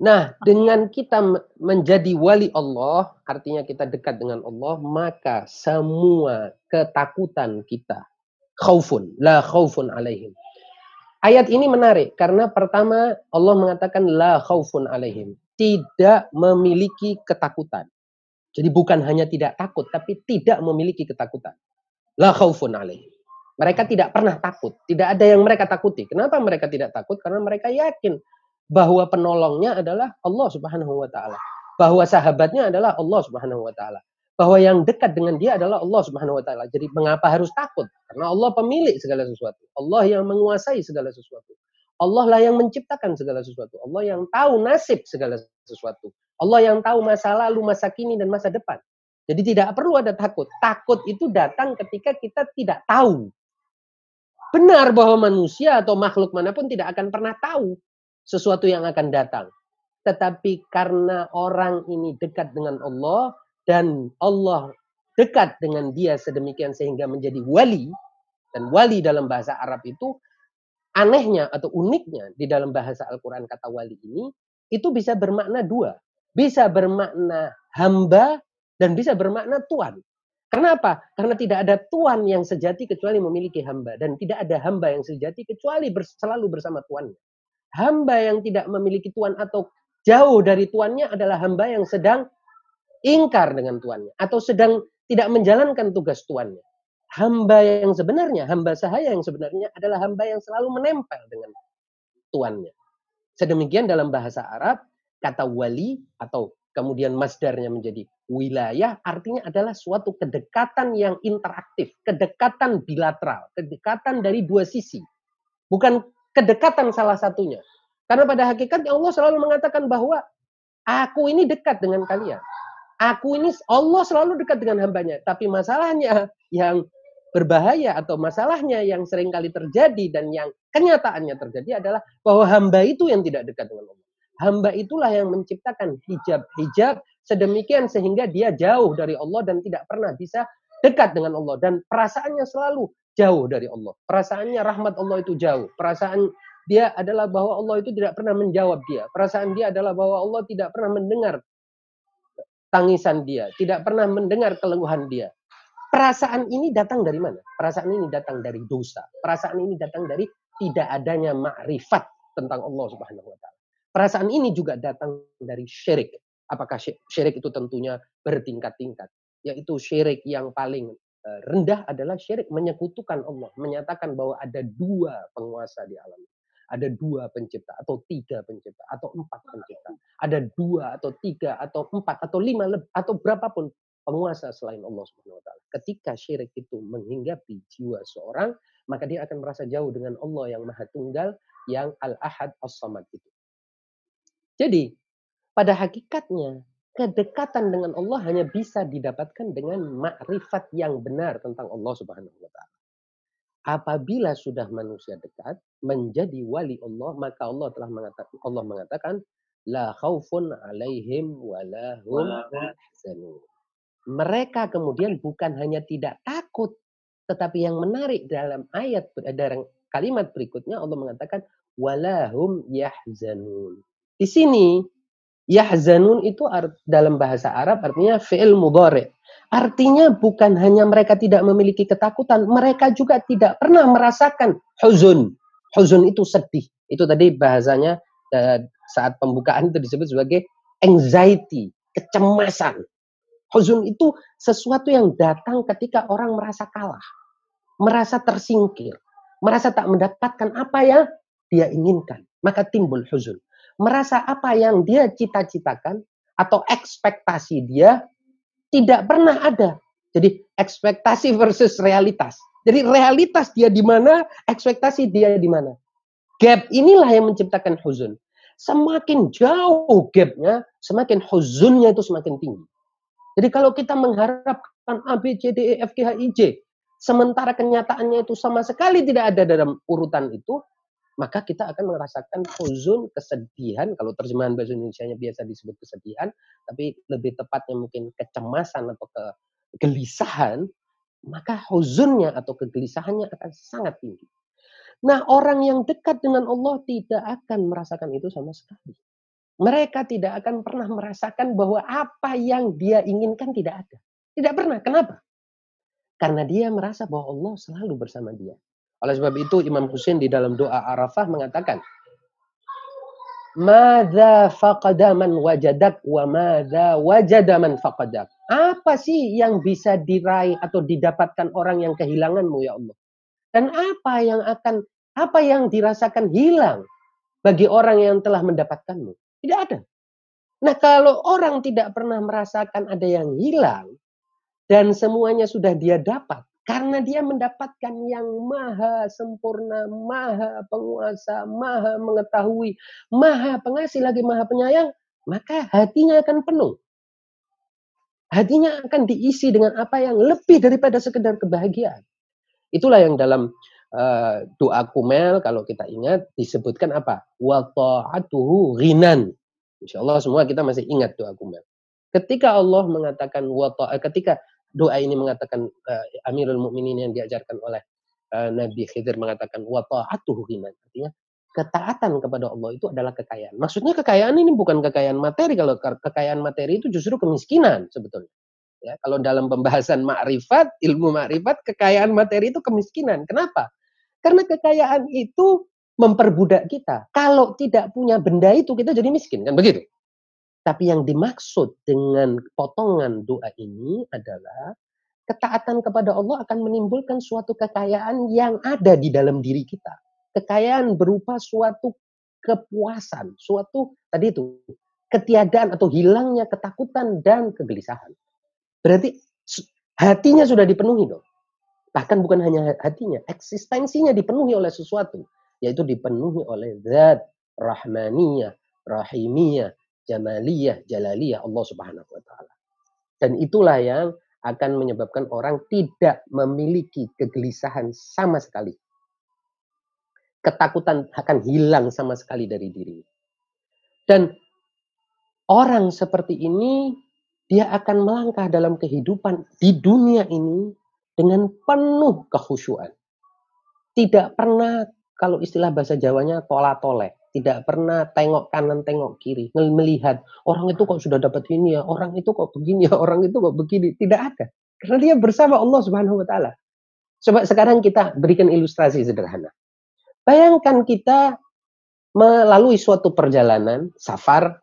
Nah, dengan kita menjadi wali Allah, artinya kita dekat dengan Allah, maka semua ketakutan kita khaufun, la khaufun alaihim. Ayat ini menarik karena pertama Allah mengatakan la khaufun alaihim, tidak memiliki ketakutan. Jadi bukan hanya tidak takut tapi tidak memiliki ketakutan. La khaufun alaihim. Mereka tidak pernah takut, tidak ada yang mereka takuti. Kenapa mereka tidak takut? Karena mereka yakin bahwa penolongnya adalah Allah Subhanahu wa taala, bahwa sahabatnya adalah Allah Subhanahu wa taala, bahwa yang dekat dengan dia adalah Allah Subhanahu wa taala. Jadi mengapa harus takut? Karena Allah pemilik segala sesuatu. Allah yang menguasai segala sesuatu. Allah lah yang menciptakan segala sesuatu. Allah yang tahu nasib segala sesuatu. Allah yang tahu masa lalu, masa kini dan masa depan. Jadi tidak perlu ada takut. Takut itu datang ketika kita tidak tahu. Benar bahwa manusia atau makhluk mana pun tidak akan pernah tahu sesuatu yang akan datang. Tetapi karena orang ini dekat dengan Allah dan Allah dekat dengan dia sedemikian sehingga menjadi wali dan wali dalam bahasa Arab itu anehnya atau uniknya di dalam bahasa Al-Qur'an kata wali ini itu bisa bermakna dua. Bisa bermakna hamba dan bisa bermakna tuan. Kenapa? Karena tidak ada tuan yang sejati kecuali memiliki hamba dan tidak ada hamba yang sejati kecuali selalu bersama tuannya. Hamba yang tidak memiliki tuan atau jauh dari tuannya adalah hamba yang sedang ingkar dengan tuannya atau sedang tidak menjalankan tugas tuannya. Hamba yang sebenarnya, hamba sahaya yang sebenarnya adalah hamba yang selalu menempel dengan tuannya. Sedemikian dalam bahasa Arab, kata wali atau kemudian masdarnya menjadi wilayah artinya adalah suatu kedekatan yang interaktif, kedekatan bilateral, kedekatan dari dua sisi. Bukan kedekatan salah satunya. Karena pada hakikatnya Allah selalu mengatakan bahwa aku ini dekat dengan kalian. Aku ini Allah selalu dekat dengan hambanya. Tapi masalahnya yang berbahaya atau masalahnya yang sering kali terjadi dan yang kenyataannya terjadi adalah bahwa hamba itu yang tidak dekat dengan Allah. Hamba itulah yang menciptakan hijab-hijab sedemikian sehingga dia jauh dari Allah dan tidak pernah bisa dekat dengan Allah dan perasaannya selalu jauh dari Allah. Perasaannya rahmat Allah itu jauh. Perasaan dia adalah bahwa Allah itu tidak pernah menjawab dia. Perasaan dia adalah bahwa Allah tidak pernah mendengar tangisan dia, tidak pernah mendengar keluhan dia. Perasaan ini datang dari mana? Perasaan ini datang dari dosa. Perasaan ini datang dari tidak adanya makrifat tentang Allah Subhanahu wa taala. Perasaan ini juga datang dari syirik. Apakah syirik itu tentunya bertingkat-tingkat, yaitu syirik yang paling rendah adalah syirik menyekutukan Allah, menyatakan bahwa ada dua penguasa di alam. Ada dua pencipta atau tiga pencipta atau empat pencipta. Ada dua atau tiga atau empat atau lima atau berapapun penguasa selain Allah Subhanahu wa taala. Ketika syirik itu menghinggapi jiwa seorang, maka dia akan merasa jauh dengan Allah yang Maha Tunggal yang Al-Ahad As-Samad itu. Jadi, pada hakikatnya kedekatan dengan Allah hanya bisa didapatkan dengan makrifat yang benar tentang Allah Subhanahu wa taala. Apabila sudah manusia dekat menjadi wali Allah, maka Allah telah mengatakan Allah mengatakan la khaufun alaihim wala hum Mereka kemudian bukan hanya tidak takut, tetapi yang menarik dalam ayat dalam kalimat berikutnya Allah mengatakan walahum yahzanun. Di sini Yahzanun itu dalam bahasa Arab artinya fi'il mudhari. Artinya bukan hanya mereka tidak memiliki ketakutan, mereka juga tidak pernah merasakan huzun. Huzun itu sedih. Itu tadi bahasanya eh, saat pembukaan itu disebut sebagai anxiety, kecemasan. Huzun itu sesuatu yang datang ketika orang merasa kalah, merasa tersingkir, merasa tak mendapatkan apa yang dia inginkan. Maka timbul huzun merasa apa yang dia cita-citakan atau ekspektasi dia tidak pernah ada. Jadi ekspektasi versus realitas. Jadi realitas dia di mana, ekspektasi dia di mana. Gap inilah yang menciptakan huzun. Semakin jauh gapnya, semakin huzunnya itu semakin tinggi. Jadi kalau kita mengharapkan A, B, C, D, E, F, G, H, I, J, sementara kenyataannya itu sama sekali tidak ada dalam urutan itu, maka kita akan merasakan huzun, kesedihan, kalau terjemahan bahasa Indonesia-nya biasa disebut kesedihan, tapi lebih tepatnya mungkin kecemasan atau kegelisahan, maka huzunnya atau kegelisahannya akan sangat tinggi. Nah, orang yang dekat dengan Allah tidak akan merasakan itu sama sekali. Mereka tidak akan pernah merasakan bahwa apa yang dia inginkan tidak ada. Tidak pernah. Kenapa? Karena dia merasa bahwa Allah selalu bersama dia. Oleh sebab itu Imam Husain di dalam doa Arafah mengatakan, Mada faqadaman wajadak wa mada wajadaman faqadak. Apa sih yang bisa diraih atau didapatkan orang yang kehilanganmu ya Allah? Dan apa yang akan apa yang dirasakan hilang bagi orang yang telah mendapatkanmu? Tidak ada. Nah, kalau orang tidak pernah merasakan ada yang hilang dan semuanya sudah dia dapat karena dia mendapatkan yang maha sempurna, maha penguasa, maha mengetahui, maha pengasih lagi maha penyayang, maka hatinya akan penuh. Hatinya akan diisi dengan apa yang lebih daripada sekedar kebahagiaan. Itulah yang dalam uh, doa kumel kalau kita ingat disebutkan apa? Wa ta'atuhu ghinan. Insyaallah semua kita masih ingat doa kumel. Ketika Allah mengatakan wa ketika doa ini mengatakan uh, Amirul Mukminin yang diajarkan oleh uh, Nabi Khidir mengatakan wa ta'atuhu ghinan. Artinya ketaatan kepada Allah itu adalah kekayaan. Maksudnya kekayaan ini bukan kekayaan materi. Kalau kekayaan materi itu justru kemiskinan sebetulnya. Ya, kalau dalam pembahasan makrifat, ilmu makrifat, kekayaan materi itu kemiskinan. Kenapa? Karena kekayaan itu memperbudak kita. Kalau tidak punya benda itu kita jadi miskin kan begitu. Tapi yang dimaksud dengan potongan doa ini adalah ketaatan kepada Allah akan menimbulkan suatu kekayaan yang ada di dalam diri kita. Kekayaan berupa suatu kepuasan, suatu tadi itu ketiadaan atau hilangnya ketakutan dan kegelisahan. Berarti hatinya sudah dipenuhi dong. Bahkan bukan hanya hatinya, eksistensinya dipenuhi oleh sesuatu. Yaitu dipenuhi oleh zat rahmaniyah, rahimiyah, jamaliyah, jalaliyah Allah subhanahu wa ta'ala. Dan itulah yang akan menyebabkan orang tidak memiliki kegelisahan sama sekali. Ketakutan akan hilang sama sekali dari diri. Dan orang seperti ini, dia akan melangkah dalam kehidupan di dunia ini dengan penuh kehusuan. Tidak pernah, kalau istilah bahasa Jawanya, tola-tole. Tidak pernah tengok kanan, tengok kiri. Melihat, orang itu kok sudah dapat ini ya, orang itu kok begini ya, orang itu kok begini. Tidak ada. Karena dia bersama Allah Subhanahu wa Ta'ala. Coba sekarang kita berikan ilustrasi sederhana. Bayangkan kita melalui suatu perjalanan, safar,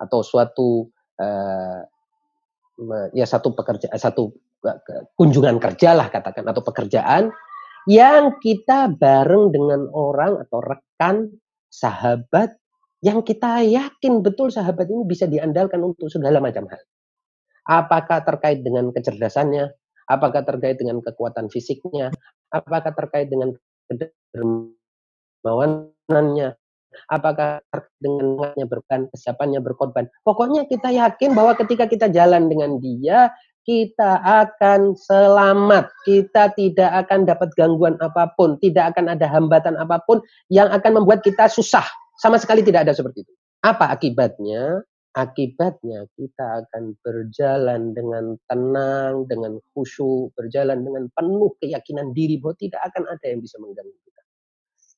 atau suatu uh, ya satu pekerja satu kunjungan kerja lah katakan atau pekerjaan yang kita bareng dengan orang atau rekan sahabat yang kita yakin betul sahabat ini bisa diandalkan untuk segala macam hal. Apakah terkait dengan kecerdasannya, apakah terkait dengan kekuatan fisiknya, apakah terkait dengan kedermawanannya, apakah dengannya berkorban, kesiapannya berkorban. Pokoknya kita yakin bahwa ketika kita jalan dengan dia, kita akan selamat. Kita tidak akan dapat gangguan apa pun, tidak akan ada hambatan apa pun yang akan membuat kita susah. Sama sekali tidak ada seperti itu. Apa akibatnya? Akibatnya kita akan berjalan dengan tenang, dengan khusyuk, berjalan dengan penuh keyakinan diri bahwa tidak akan ada yang bisa mengganggu kita.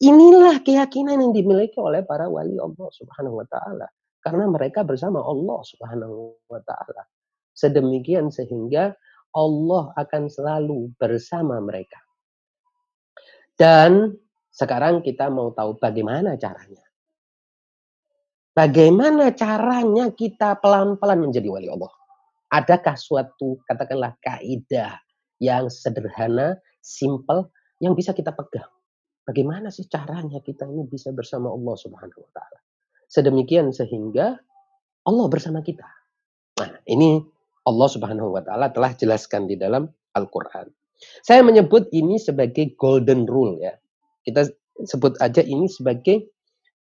Inilah keyakinan yang dimiliki oleh para wali Allah Subhanahu wa taala karena mereka bersama Allah Subhanahu wa taala. Sedemikian sehingga Allah akan selalu bersama mereka. Dan sekarang kita mau tahu bagaimana caranya. Bagaimana caranya kita pelan-pelan menjadi wali Allah? Adakah suatu katakanlah kaidah yang sederhana, simple yang bisa kita pegang? Bagaimana sih caranya kita ini bisa bersama Allah Subhanahu wa taala? Sedemikian sehingga Allah bersama kita. Nah, ini Allah Subhanahu wa taala telah jelaskan di dalam Al-Qur'an. Saya menyebut ini sebagai golden rule ya. Kita sebut aja ini sebagai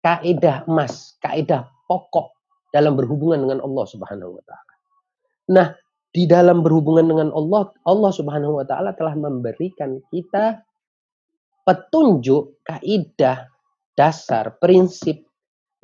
kaidah emas, kaidah pokok dalam berhubungan dengan Allah Subhanahu wa taala. Nah, di dalam berhubungan dengan Allah, Allah Subhanahu wa taala telah memberikan kita petunjuk, kaidah, dasar, prinsip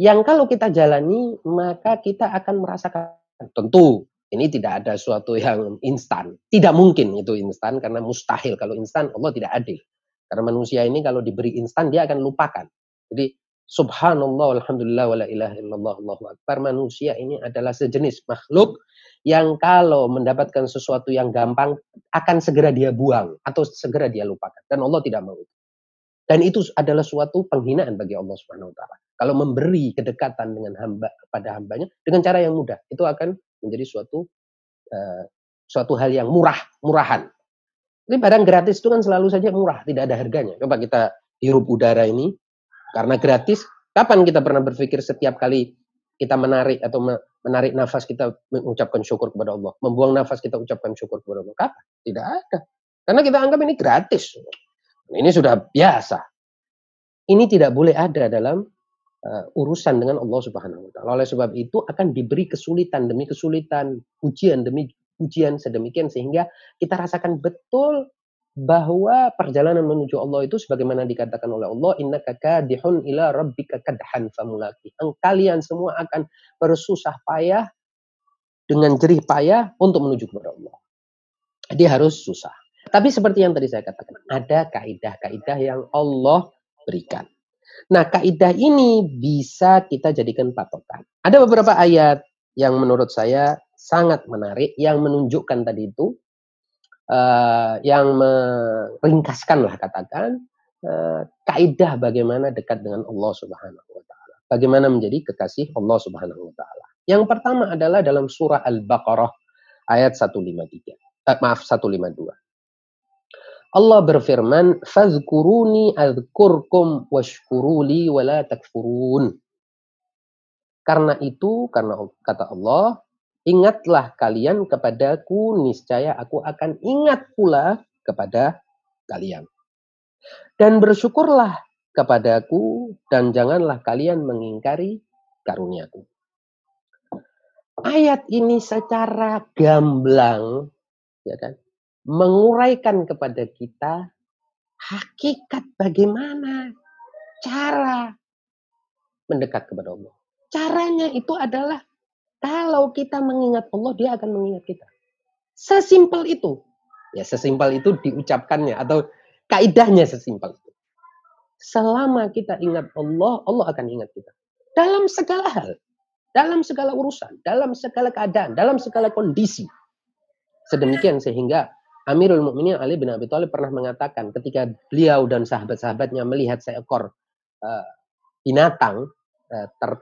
yang kalau kita jalani maka kita akan merasakan tentu ini tidak ada suatu yang instan. Tidak mungkin itu instan karena mustahil. Kalau instan Allah tidak adil. Karena manusia ini kalau diberi instan dia akan lupakan. Jadi Subhanallah, alhamdulillah, wa la ilaha illallah, Allahu akbar. Manusia ini adalah sejenis makhluk yang kalau mendapatkan sesuatu yang gampang akan segera dia buang atau segera dia lupakan. Dan Allah tidak mau. Dan itu adalah suatu penghinaan bagi Allah Subhanahu wa taala. Kalau memberi kedekatan dengan hamba pada hambanya dengan cara yang mudah, itu akan menjadi suatu uh, suatu hal yang murah, murahan. Ini barang gratis itu kan selalu saja murah, tidak ada harganya. Coba kita hirup udara ini karena gratis. Kapan kita pernah berpikir setiap kali kita menarik atau menarik nafas kita mengucapkan syukur kepada Allah, membuang nafas kita ucapkan syukur kepada Allah? Kapan? Tidak ada. Karena kita anggap ini gratis. Ini sudah biasa. Ini tidak boleh ada dalam uh, urusan dengan Allah Subhanahu wa taala. Oleh sebab itu akan diberi kesulitan demi kesulitan, ujian demi ujian sedemikian sehingga kita rasakan betul bahwa perjalanan menuju Allah itu sebagaimana dikatakan oleh Allah innaka kadihun ila rabbika kadhan famulaki. Kalian semua akan bersusah payah dengan jerih payah untuk menuju kepada Allah. Dia harus susah. Tapi seperti yang tadi saya katakan, ada kaidah-kaidah yang Allah berikan. Nah, kaidah ini bisa kita jadikan patokan. Ada beberapa ayat yang menurut saya sangat menarik yang menunjukkan tadi itu uh, yang meringkaskan lah katakan uh, kaidah bagaimana dekat dengan Allah Subhanahu wa taala. Bagaimana menjadi kekasih Allah Subhanahu wa taala. Yang pertama adalah dalam surah Al-Baqarah ayat 153. Eh, maaf 152. Allah berfirman, "Fazkuruni adzkurkum washkuruli wala takfurun." Karena itu, karena kata Allah, Ingatlah kalian kepadaku, niscaya aku akan ingat pula kepada kalian. Dan bersyukurlah kepadaku, dan janganlah kalian mengingkari karuniaku. Ayat ini secara gamblang, ya kan, menguraikan kepada kita hakikat bagaimana cara mendekat kepada Allah. Caranya itu adalah kalau kita mengingat Allah, dia akan mengingat kita. Sesimpel itu. Ya, sesimpel itu diucapkannya atau kaidahnya sesimpel itu. Selama kita ingat Allah, Allah akan ingat kita. Dalam segala hal. Dalam segala urusan. Dalam segala keadaan. Dalam segala kondisi. Sedemikian sehingga Amirul Mukminin Ali bin Abi Thalib pernah mengatakan ketika beliau dan sahabat-sahabatnya melihat seekor uh, binatang uh, ter,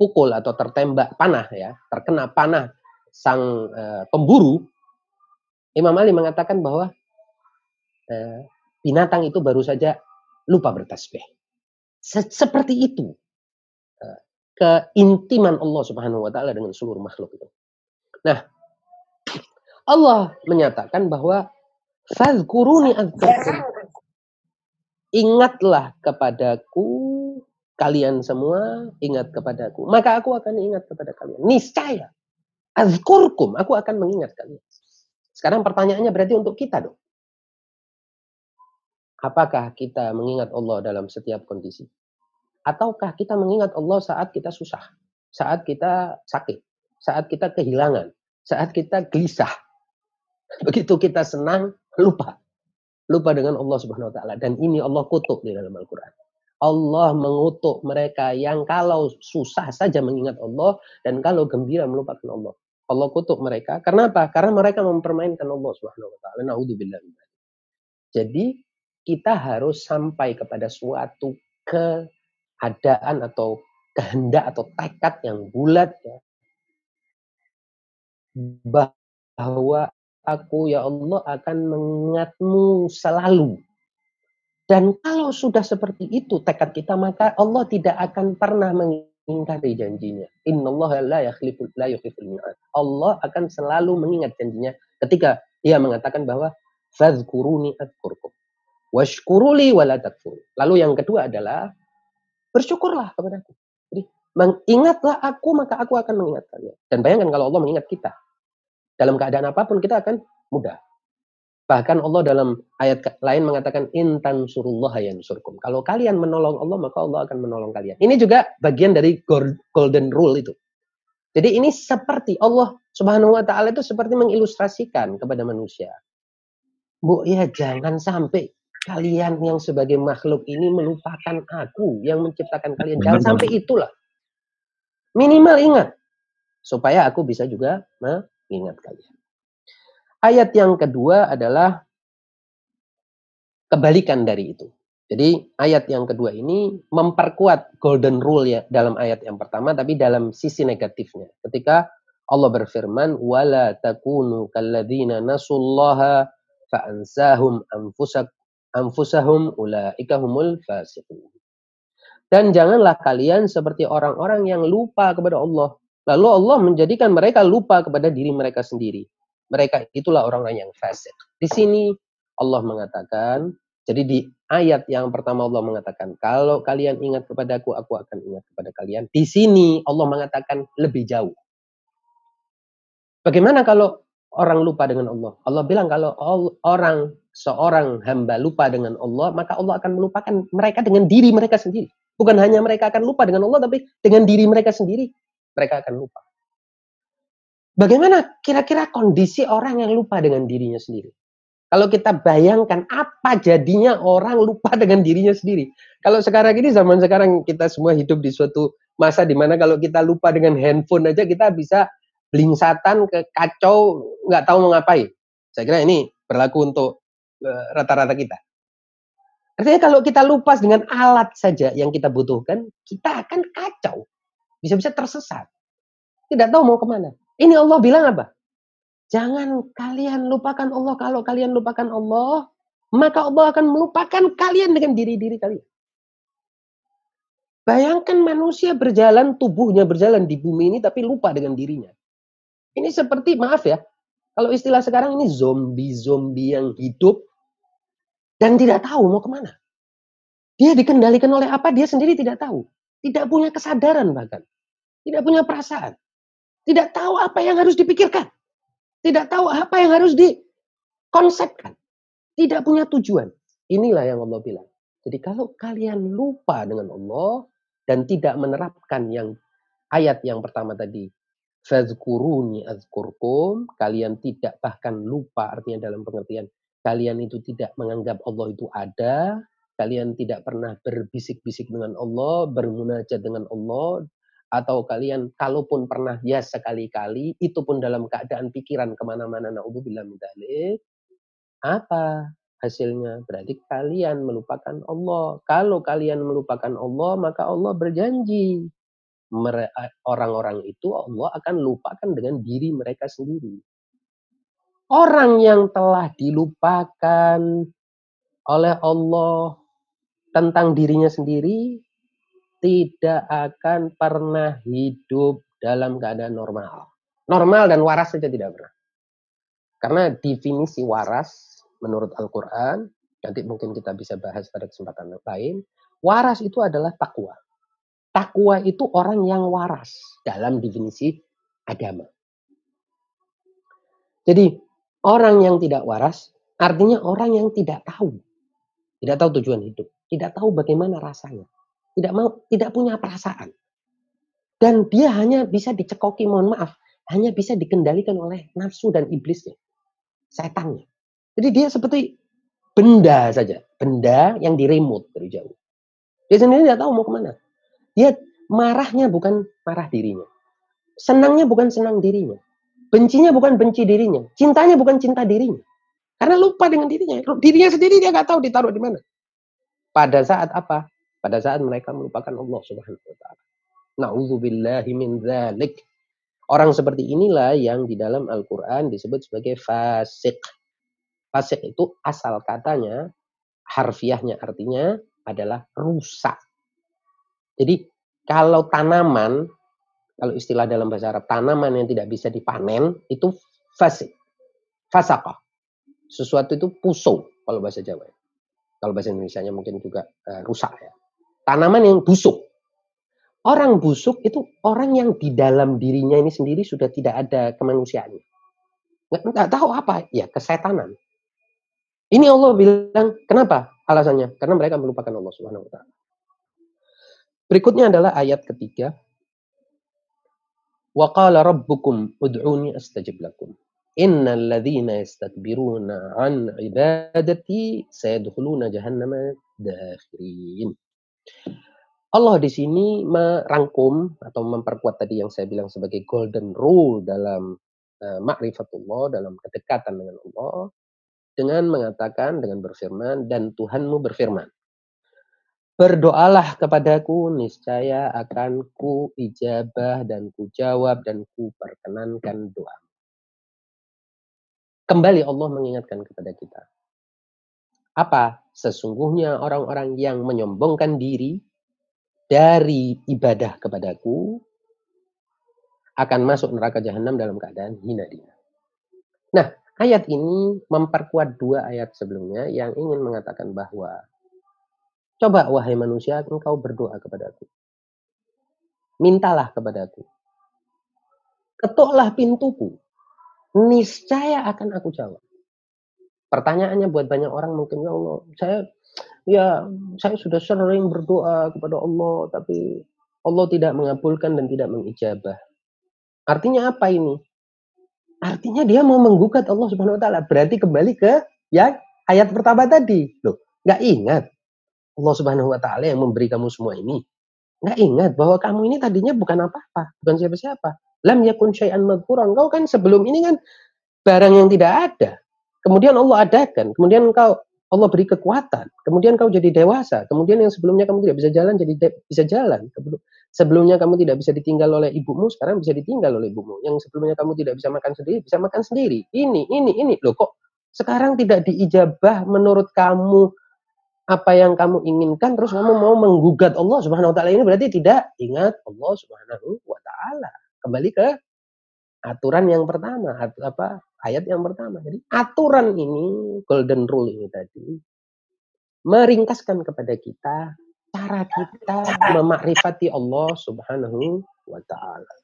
terpukul atau tertembak panah ya, terkena panah sang e, pemburu, Imam Ali mengatakan bahwa e, binatang itu baru saja lupa bertasbih. Se seperti itu e, keintiman Allah Subhanahu wa taala dengan seluruh makhluk itu. Nah, Allah menyatakan bahwa fazkuruni Ingatlah kepadaku kalian semua ingat kepadaku, maka aku akan ingat kepada kalian. Niscaya. Azkurkum, aku akan mengingat kalian. Sekarang pertanyaannya berarti untuk kita dong. Apakah kita mengingat Allah dalam setiap kondisi? Ataukah kita mengingat Allah saat kita susah, saat kita sakit, saat kita kehilangan, saat kita gelisah. Begitu kita senang, lupa. Lupa dengan Allah Subhanahu wa taala dan ini Allah kutuk di dalam Al-Qur'an. Allah mengutuk mereka yang kalau susah saja mengingat Allah dan kalau gembira melupakan Allah. Allah kutuk mereka. Karena apa? Karena mereka mempermainkan Allah Subhanahu wa taala. Nauzubillah. Jadi kita harus sampai kepada suatu keadaan atau kehendak atau tekad yang bulat ya. Bahwa aku ya Allah akan mengingatmu selalu dan kalau sudah seperti itu tekad kita, maka Allah tidak akan pernah mengingkari janjinya. Allah akan selalu mengingat janjinya ketika dia mengatakan bahwa adzkurkum. Washkuruli. Lalu yang kedua adalah bersyukurlah kepada aku. Jadi mengingatlah aku maka aku akan mengingat. Dan bayangkan kalau Allah mengingat kita. Dalam keadaan apa pun kita akan mudah. Bahkan Allah dalam ayat lain mengatakan intan surullah yansurkum. Kalau kalian menolong Allah maka Allah akan menolong kalian. Ini juga bagian dari golden rule itu. Jadi ini seperti Allah Subhanahu wa taala itu seperti mengilustrasikan kepada manusia. Bu, ya jangan sampai kalian yang sebagai makhluk ini melupakan aku yang menciptakan kalian. Jangan sampai itulah. Minimal ingat. Supaya aku bisa juga mengingat kalian. Ayat yang kedua adalah kebalikan dari itu. Jadi ayat yang kedua ini memperkuat golden rule ya dalam ayat yang pertama tapi dalam sisi negatifnya. Ketika Allah berfirman wala takunu kalladzina nasullaha fa'ansahum anfusak anfusahum ulaika humul fasiqun. Dan janganlah kalian seperti orang-orang yang lupa kepada Allah. Lalu Allah menjadikan mereka lupa kepada diri mereka sendiri. Mereka itulah orang-orang yang fasik. Di sini Allah mengatakan, jadi di ayat yang pertama Allah mengatakan, kalau kalian ingat kepadaku, aku akan ingat kepada kalian. Di sini Allah mengatakan lebih jauh. Bagaimana kalau orang lupa dengan Allah? Allah bilang kalau orang seorang hamba lupa dengan Allah, maka Allah akan melupakan mereka dengan diri mereka sendiri. Bukan hanya mereka akan lupa dengan Allah, tapi dengan diri mereka sendiri, mereka akan lupa. Bagaimana kira-kira kondisi orang yang lupa dengan dirinya sendiri? Kalau kita bayangkan apa jadinya orang lupa dengan dirinya sendiri. Kalau sekarang ini zaman sekarang kita semua hidup di suatu masa di mana kalau kita lupa dengan handphone aja kita bisa blingsatan ke kacau nggak tahu mau ngapain. Saya kira ini berlaku untuk eh, rata-rata kita. Artinya kalau kita lupa dengan alat saja yang kita butuhkan, kita akan kacau. Bisa-bisa tersesat. Tidak tahu mau ke mana. Ini Allah bilang apa? Jangan kalian lupakan Allah. Kalau kalian lupakan Allah, maka Allah akan melupakan kalian dengan diri-diri kalian. Bayangkan manusia berjalan, tubuhnya berjalan di bumi ini, tapi lupa dengan dirinya. Ini seperti, maaf ya, kalau istilah sekarang ini zombie-zombie yang hidup dan tidak tahu mau ke mana. Dia dikendalikan oleh apa? Dia sendiri tidak tahu. Tidak punya kesadaran bahkan. Tidak punya perasaan. Tidak tahu apa yang harus dipikirkan. Tidak tahu apa yang harus dikonsepkan. Tidak punya tujuan. Inilah yang Allah bilang. Jadi kalau kalian lupa dengan Allah dan tidak menerapkan yang ayat yang pertama tadi, fazkuruni azkurkum, kalian tidak bahkan lupa artinya dalam pengertian kalian itu tidak menganggap Allah itu ada, kalian tidak pernah berbisik-bisik dengan Allah, bermunajat dengan Allah, atau kalian kalaupun pernah ya sekali-kali, itu pun dalam keadaan pikiran ke mana-mana, na'udzubillah min Apa hasilnya? Berarti kalian melupakan Allah. Kalau kalian melupakan Allah, maka Allah berjanji. Orang-orang itu Allah akan lupakan dengan diri mereka sendiri. Orang yang telah dilupakan oleh Allah tentang dirinya sendiri tidak akan pernah hidup dalam keadaan normal. Normal dan waras saja tidak pernah. Karena definisi waras menurut Al-Quran, nanti mungkin kita bisa bahas pada kesempatan lain, waras itu adalah takwa. Takwa itu orang yang waras dalam definisi agama. Jadi Orang yang tidak waras artinya orang yang tidak tahu. Tidak tahu tujuan hidup, tidak tahu bagaimana rasanya. Tidak mau tidak punya perasaan. Dan dia hanya bisa dicekoki, mohon maaf, hanya bisa dikendalikan oleh nafsu dan iblisnya. Setannya. Jadi dia seperti benda saja, benda yang diremut dari jauh. Dia sendiri tidak tahu mau ke mana. Dia marahnya bukan marah dirinya. Senangnya bukan senang dirinya. Bencinya bukan benci dirinya, cintanya bukan cinta dirinya. Karena lupa dengan dirinya. Dirinya sendiri dia nggak tahu ditaruh di mana. Pada saat apa? Pada saat mereka melupakan Allah Subhanahu wa taala. Nauzubillahi min dzalik. Orang seperti inilah yang di dalam Al-Qur'an disebut sebagai fasik. Fasik itu asal katanya harfiahnya artinya adalah rusak. Jadi kalau tanaman kalau istilah dalam bahasa Arab tanaman yang tidak bisa dipanen itu fasik. Fasakah. Sesuatu itu pusung kalau bahasa Jawa. Kalau bahasa Indonesia mungkin juga uh, rusak ya. Tanaman yang busuk. Orang busuk itu orang yang di dalam dirinya ini sendiri sudah tidak ada kemanusiaan. Nggak, nggak tahu apa, ya kesetanan. Ini Allah bilang, kenapa alasannya? Karena mereka melupakan Allah Subhanahu wa. Berikutnya adalah ayat ketiga Wa qala rabbukum ud'uni astajib lakum. Innal ladzina yastakbiruna an ibadati sayadkhuluna jahannama dakhirin. Allah di sini merangkum atau memperkuat tadi yang saya bilang sebagai golden rule dalam uh, ma'rifatullah, dalam kedekatan dengan Allah dengan mengatakan dengan berfirman dan Tuhanmu berfirman Berdoalah kepadaku, niscaya akan ku ijabah dan ku jawab dan ku perkenankan doa. Kembali Allah mengingatkan kepada kita. Apa? Sesungguhnya orang-orang yang menyombongkan diri dari ibadah kepadaku akan masuk neraka jahanam dalam keadaan hina dia. Nah, ayat ini memperkuat dua ayat sebelumnya yang ingin mengatakan bahwa Coba wahai manusia, engkau berdoa kepadaku. Mintalah kepadaku. Ketuklah pintuku. Niscaya akan aku jawab. Pertanyaannya buat banyak orang mungkin ya Allah, saya ya saya sudah sering berdoa kepada Allah tapi Allah tidak mengabulkan dan tidak mengijabah. Artinya apa ini? Artinya dia mau menggugat Allah Subhanahu wa taala. Berarti kembali ke ya ayat pertama tadi. Loh, nggak ingat Allah Subhanahu wa taala yang memberi kamu semua ini. Nggak ingat bahwa kamu ini tadinya bukan apa-apa, bukan siapa-siapa. Lam yakun syai'an madhkura. Engkau kan sebelum ini kan barang yang tidak ada. Kemudian Allah adakan, kemudian engkau Allah beri kekuatan, kemudian kau jadi dewasa, kemudian yang sebelumnya kamu tidak bisa jalan jadi bisa jalan. Sebelumnya kamu tidak bisa ditinggal oleh ibumu, sekarang bisa ditinggal oleh ibumu. Yang sebelumnya kamu tidak bisa makan sendiri, bisa makan sendiri. Ini, ini, ini. Loh kok sekarang tidak diijabah menurut kamu apa yang kamu inginkan terus kamu mau menggugat Allah Subhanahu wa taala ini berarti tidak ingat Allah Subhanahu wa taala. Kembali ke aturan yang pertama, apa ayat yang pertama. Jadi aturan ini golden rule ini tadi meringkaskan kepada kita cara kita memakrifati Allah Subhanahu wa taala.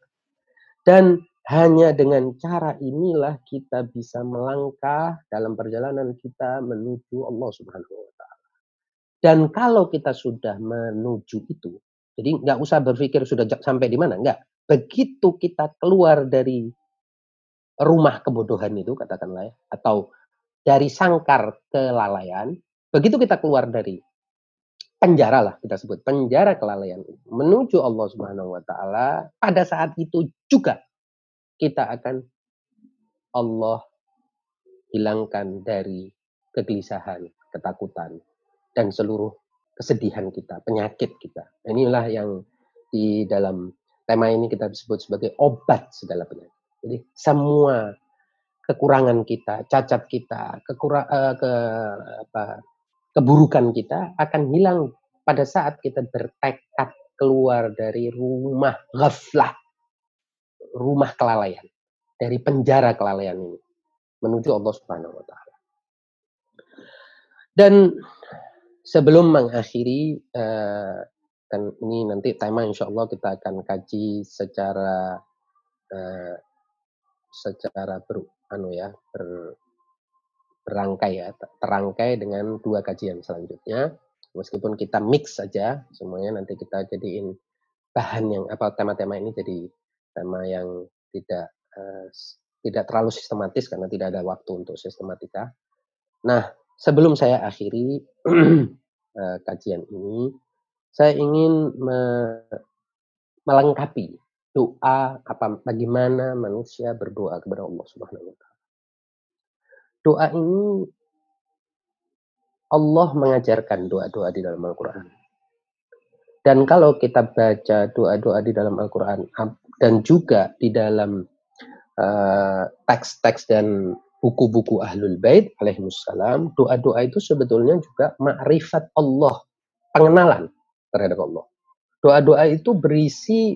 Dan hanya dengan cara inilah kita bisa melangkah dalam perjalanan kita menuju Allah Subhanahu wa taala. Dan kalau kita sudah menuju itu, jadi nggak usah berpikir sudah sampai di mana, nggak. Begitu kita keluar dari rumah kebodohan itu, katakanlah ya, atau dari sangkar kelalaian, begitu kita keluar dari penjara lah kita sebut penjara kelalaian menuju Allah Subhanahu wa taala pada saat itu juga kita akan Allah hilangkan dari kegelisahan, ketakutan, dan seluruh kesedihan kita, penyakit kita. Inilah yang di dalam tema ini kita sebut sebagai obat segala penyakit. Jadi semua kekurangan kita, cacat kita, kekurang, uh, ke apa, keburukan kita akan hilang pada saat kita bertekad keluar dari rumah ghaflah, rumah kelalaian, dari penjara kelalaian ini menuju Allah Subhanahu wa taala. Dan sebelum mengakhiri uh, kan ini nanti tema insya Allah kita akan kaji secara uh, secara ber, anu ya ber, berangkai ya terangkai dengan dua kajian selanjutnya meskipun kita mix saja semuanya nanti kita jadiin bahan yang apa tema-tema ini jadi tema yang tidak uh, tidak terlalu sistematis karena tidak ada waktu untuk sistematika. Nah, sebelum saya akhiri uh, kajian ini, saya ingin me melengkapi doa apa bagaimana manusia berdoa kepada Allah Subhanahu wa taala. Doa ini Allah mengajarkan doa-doa di dalam Al-Qur'an. Dan kalau kita baca doa-doa di dalam Al-Qur'an dan juga di dalam eh, teks-teks uh, dan buku-buku Ahlul Bait alaihimussalam, doa-doa itu sebetulnya juga makrifat Allah, pengenalan terhadap Allah. Doa-doa itu berisi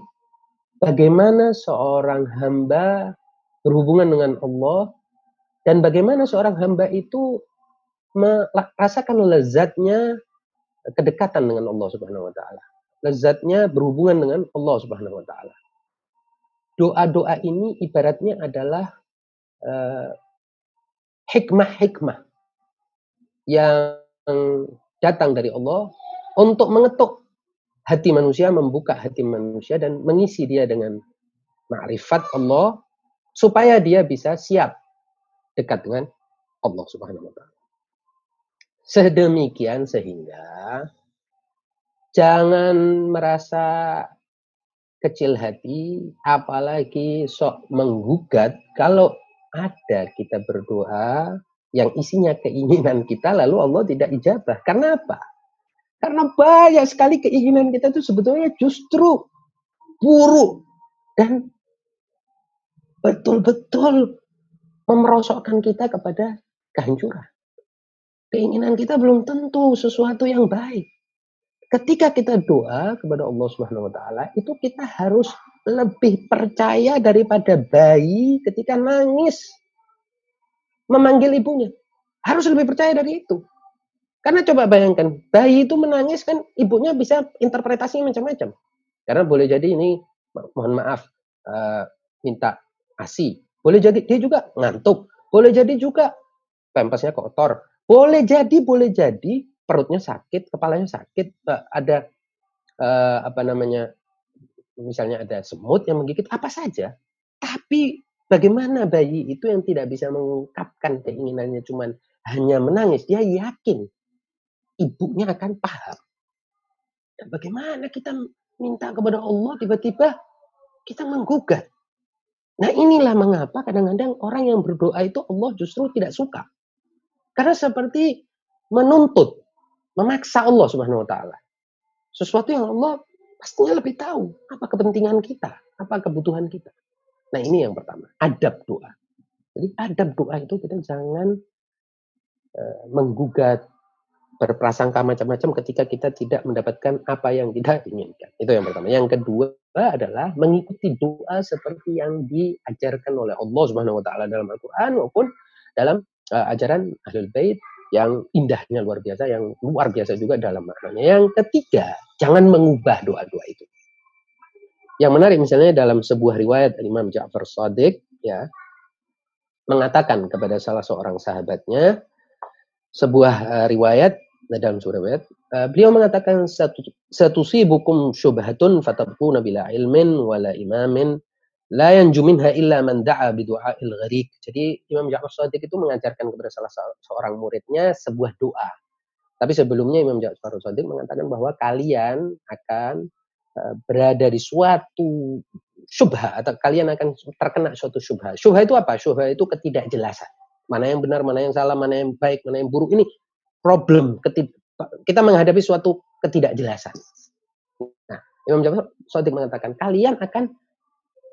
bagaimana seorang hamba berhubungan dengan Allah dan bagaimana seorang hamba itu merasakan lezatnya kedekatan dengan Allah Subhanahu wa taala. Lezatnya berhubungan dengan Allah Subhanahu wa taala. Doa-doa ini ibaratnya adalah uh, hikmah-hikmah yang datang dari Allah untuk mengetuk hati manusia, membuka hati manusia dan mengisi dia dengan ma'rifat Allah supaya dia bisa siap dekat dengan Allah Subhanahu wa taala. Sedemikian sehingga jangan merasa kecil hati, apalagi sok menggugat kalau ada kita berdoa yang isinya keinginan kita lalu Allah tidak ijabah. Karena apa? Karena banyak sekali keinginan kita itu sebetulnya justru buruk dan betul-betul memerosokkan kita kepada kehancuran. Keinginan kita belum tentu sesuatu yang baik. Ketika kita doa kepada Allah Subhanahu wa taala, itu kita harus lebih percaya daripada bayi ketika nangis memanggil ibunya. Harus lebih percaya dari itu. Karena coba bayangkan, bayi itu menangis kan ibunya bisa interpretasinya macam-macam. Karena boleh jadi ini, mohon maaf, uh, minta ASI. Boleh jadi dia juga ngantuk. Boleh jadi juga pempesnya kotor. Boleh jadi, boleh jadi perutnya sakit, kepalanya sakit, uh, ada uh, apa namanya, misalnya ada semut yang menggigit, apa saja. Tapi bagaimana bayi itu yang tidak bisa mengungkapkan keinginannya cuman hanya menangis, dia yakin ibunya akan paham. Dan bagaimana kita minta kepada Allah tiba-tiba kita menggugat. Nah inilah mengapa kadang-kadang orang yang berdoa itu Allah justru tidak suka. Karena seperti menuntut, memaksa Allah subhanahu wa ta'ala. Sesuatu yang Allah pastinya lebih tahu apa kepentingan kita, apa kebutuhan kita. Nah ini yang pertama, adab doa. Jadi adab doa itu kita jangan uh, menggugat, berprasangka macam-macam ketika kita tidak mendapatkan apa yang kita inginkan. Itu yang pertama. Yang kedua adalah mengikuti doa seperti yang diajarkan oleh Allah Subhanahu wa taala dalam Al-Qur'an maupun dalam uh, ajaran Ahlul Bait yang indahnya luar biasa, yang luar biasa juga dalam maknanya. Yang ketiga, jangan mengubah doa-doa itu. Yang menarik misalnya dalam sebuah riwayat Imam Ja'far Shadiq ya mengatakan kepada salah seorang sahabatnya sebuah uh, riwayat dalam surah uh, beliau mengatakan satu satu bukum syubhatun fatabquna bila ilmin wala imamin la yanju minha illa man da'a bi du'ail gharik. Jadi Imam Ja'far Shadiq itu mengajarkan kepada salah seorang muridnya sebuah doa. Tapi sebelumnya Imam Ja'far Shadiq mengatakan bahwa kalian akan uh, berada di suatu syubha atau kalian akan terkena suatu syubha. Syubha itu apa? Syubha itu ketidakjelasan. Mana yang benar, mana yang salah, mana yang baik, mana yang buruk. Ini problem kita menghadapi suatu ketidakjelasan. Nah, Imam Jafar Sodik mengatakan kalian akan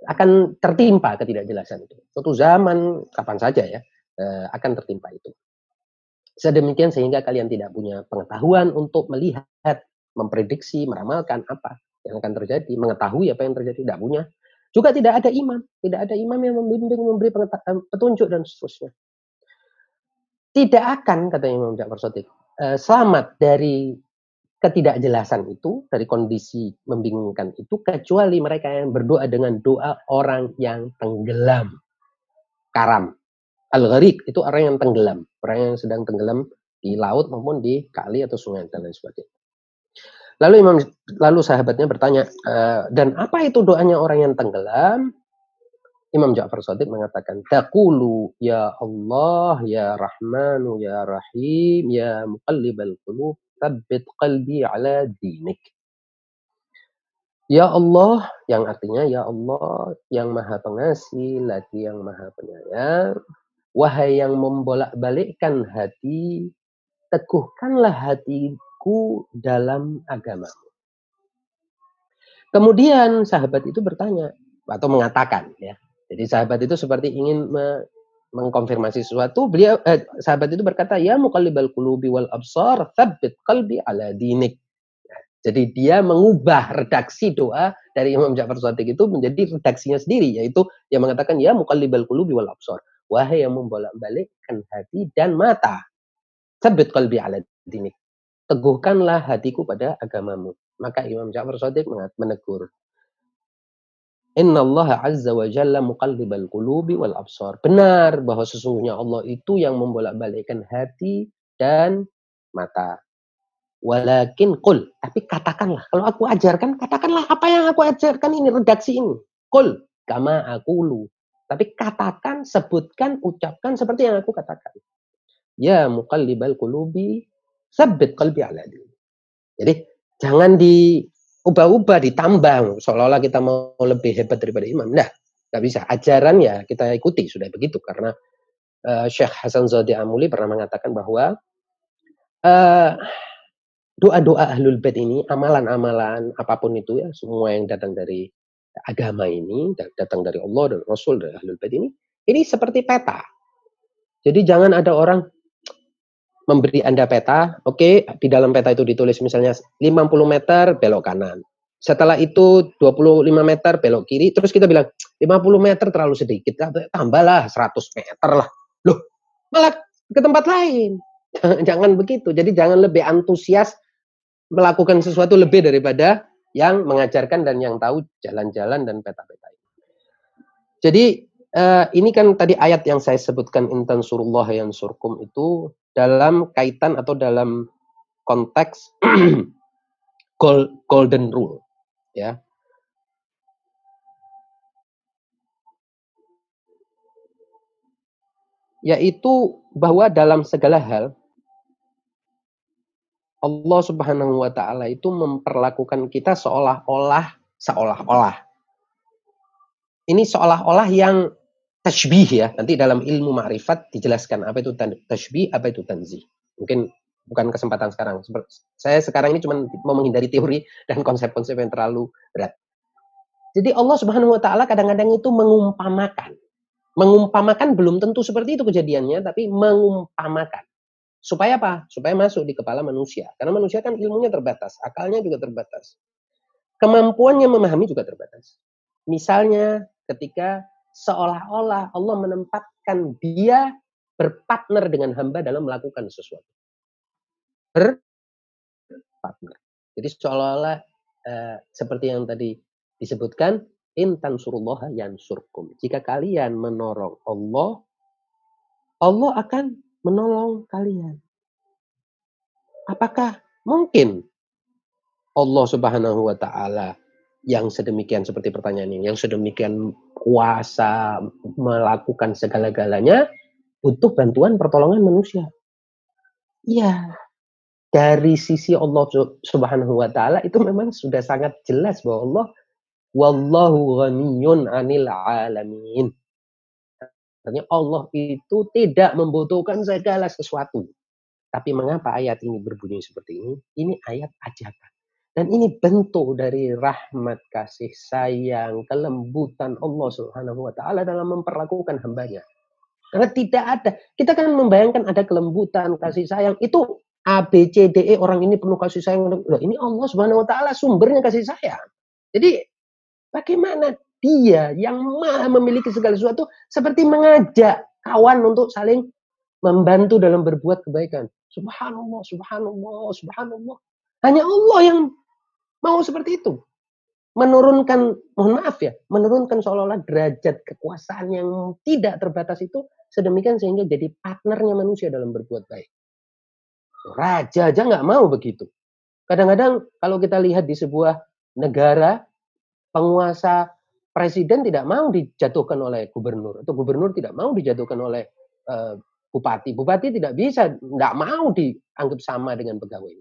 akan tertimpa ketidakjelasan itu. Suatu zaman kapan saja ya eh, akan tertimpa itu. Sedemikian sehingga kalian tidak punya pengetahuan untuk melihat, memprediksi, meramalkan apa yang akan terjadi, mengetahui apa yang terjadi, tidak punya. Juga tidak ada imam, tidak ada imam yang membimbing, memberi petunjuk dan seterusnya tidak akan kata Imam Ja'far Sotik uh, selamat dari ketidakjelasan itu dari kondisi membingungkan itu kecuali mereka yang berdoa dengan doa orang yang tenggelam. Karam. Al gharik itu orang yang tenggelam. Orang yang sedang tenggelam di laut maupun di kali atau sungai dan lain sebagainya. Lalu Imam lalu sahabatnya bertanya e, dan apa itu doanya orang yang tenggelam? Imam Ja'far Sadiq mengatakan, Taqulu ya Allah, ya Rahmanu, ya Rahim, ya Muqallibal Qulub, tabbit qalbi ala dinik. Ya Allah, yang artinya Ya Allah, yang maha pengasih, lagi yang maha penyayang, wahai yang membolak-balikkan hati, teguhkanlah hatiku dalam agamamu. Kemudian sahabat itu bertanya, atau mengatakan ya, jadi sahabat itu seperti ingin mengkonfirmasi sesuatu. Beliau eh, sahabat itu berkata, "Ya muqallibal qulubi wal absar, tsabbit qalbi ala dinik." Ya, jadi dia mengubah redaksi doa dari Imam Ja'far Shadiq itu menjadi redaksinya sendiri yaitu yang mengatakan ya muqallibal qulubi wal absar. Wahai yang membolak-balikkan hati dan mata. Tsabbit qalbi ala dinik. Teguhkanlah hatiku pada agamamu. Maka Imam Ja'far Shadiq menegur, Inna Allah Azza wa Jalla muqallibal qulubi wal absar. Benar bahwa sesungguhnya Allah itu yang membolak-balikkan hati dan mata. Walakin qul. Tapi katakanlah. Kalau aku ajarkan, katakanlah apa yang aku ajarkan ini, redaksi ini. Qul. Kama akulu. Tapi katakan, sebutkan, ucapkan seperti yang aku katakan. Ya muqallibal qulubi, sabit qalbi ala Jadi jangan diubah-ubah, ditambang seolah-olah kita mau lebih hebat daripada imam. Nah, nggak bisa. Ajaran ya kita ikuti sudah begitu karena uh, Syekh Hasan Zadi Amuli pernah mengatakan bahwa uh, doa-doa ahlul bait ini, amalan-amalan apa pun itu ya, semua yang datang dari agama ini, datang dari Allah dan Rasul dan ahlul bait ini, ini seperti peta. Jadi jangan ada orang memberi Anda peta, oke, okay, di dalam peta itu ditulis misalnya 50 meter belok kanan. Setelah itu 25 meter belok kiri, terus kita bilang 50 meter terlalu sedikit, tambahlah 100 meter lah. Loh, malah ke tempat lain. Jangan begitu. Jadi jangan lebih antusias melakukan sesuatu lebih daripada yang mengajarkan dan yang tahu jalan-jalan dan peta-peta. Jadi uh, ini kan tadi ayat yang saya sebutkan intan surullah yang surkum itu dalam kaitan atau dalam konteks golden rule ya yaitu bahwa dalam segala hal Allah Subhanahu wa taala itu memperlakukan kita seolah-olah seolah-olah. Ini seolah-olah yang tashbih ya. Nanti dalam ilmu ma'rifat dijelaskan apa itu tashbih, apa itu tanzih. Mungkin bukan kesempatan sekarang. Saya sekarang ini cuma mau menghindari teori dan konsep-konsep yang terlalu berat. Jadi Allah Subhanahu wa taala kadang-kadang itu mengumpamakan. Mengumpamakan belum tentu seperti itu kejadiannya, tapi mengumpamakan. Supaya apa? Supaya masuk di kepala manusia. Karena manusia kan ilmunya terbatas, akalnya juga terbatas. Kemampuannya memahami juga terbatas. Misalnya ketika seolah-olah Allah menempatkan dia berpartner dengan hamba dalam melakukan sesuatu. Berpartner. Jadi seolah-olah uh, seperti yang tadi disebutkan, intan surullah yang surkum. Jika kalian menorong Allah, Allah akan menolong kalian. Apakah mungkin Allah Subhanahu wa taala yang sedemikian seperti pertanyaan ini, yang sedemikian kuasa melakukan segala-galanya butuh bantuan pertolongan manusia. Iya. Dari sisi Allah Subhanahu wa taala itu memang sudah sangat jelas bahwa Allah wallahu ghaniyun 'anil alamin. Artinya Allah itu tidak membutuhkan segala sesuatu. Tapi mengapa ayat ini berbunyi seperti ini? Ini ayat ajakan. Dan ini bentuk dari rahmat kasih sayang, kelembutan Allah Subhanahu wa taala dalam memperlakukan hambanya. Karena tidak ada, kita kan membayangkan ada kelembutan, kasih sayang, itu A, B, C, D, E, orang ini penuh kasih sayang. Loh, ini Allah Subhanahu wa taala sumbernya kasih sayang. Jadi bagaimana dia yang maha memiliki segala sesuatu seperti mengajak kawan untuk saling membantu dalam berbuat kebaikan. Subhanallah, subhanallah, subhanallah. Hanya Allah yang mau seperti itu. Menurunkan, mohon maaf ya, menurunkan seolah-olah derajat kekuasaan yang tidak terbatas itu sedemikian sehingga jadi partnernya manusia dalam berbuat baik. Raja aja nggak mau begitu. Kadang-kadang kalau kita lihat di sebuah negara, penguasa presiden tidak mau dijatuhkan oleh gubernur atau gubernur tidak mau dijatuhkan oleh uh, bupati. Bupati tidak bisa, tidak mau dianggap sama dengan pegawai.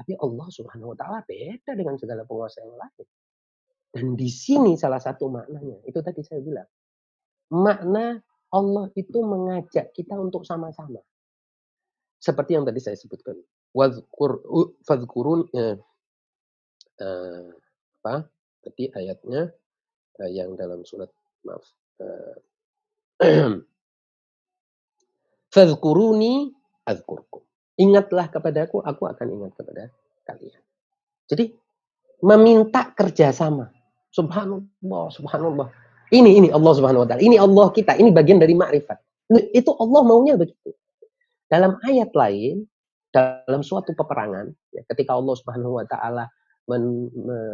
Tapi Allah Subhanahu wa taala beda dengan segala penguasa yang lain. Dan di sini salah satu maknanya, itu tadi saya bilang. Makna Allah itu mengajak kita untuk sama-sama. Seperti yang tadi saya sebutkan. Wadhkur, eh, eh, apa? Tadi ayatnya uh, yang dalam surat maaf uh, Fadhkuruni azkurkum. Ingatlah kepadaku, aku akan ingat kepada kalian. Jadi meminta kerjasama. Subhanallah, subhanallah. Ini ini Allah Subhanahu wa taala. Ini Allah kita. Ini bagian dari makrifat. Itu Allah maunya begitu. Dalam ayat lain, dalam suatu peperangan, ya, ketika Allah Subhanahu wa taala men,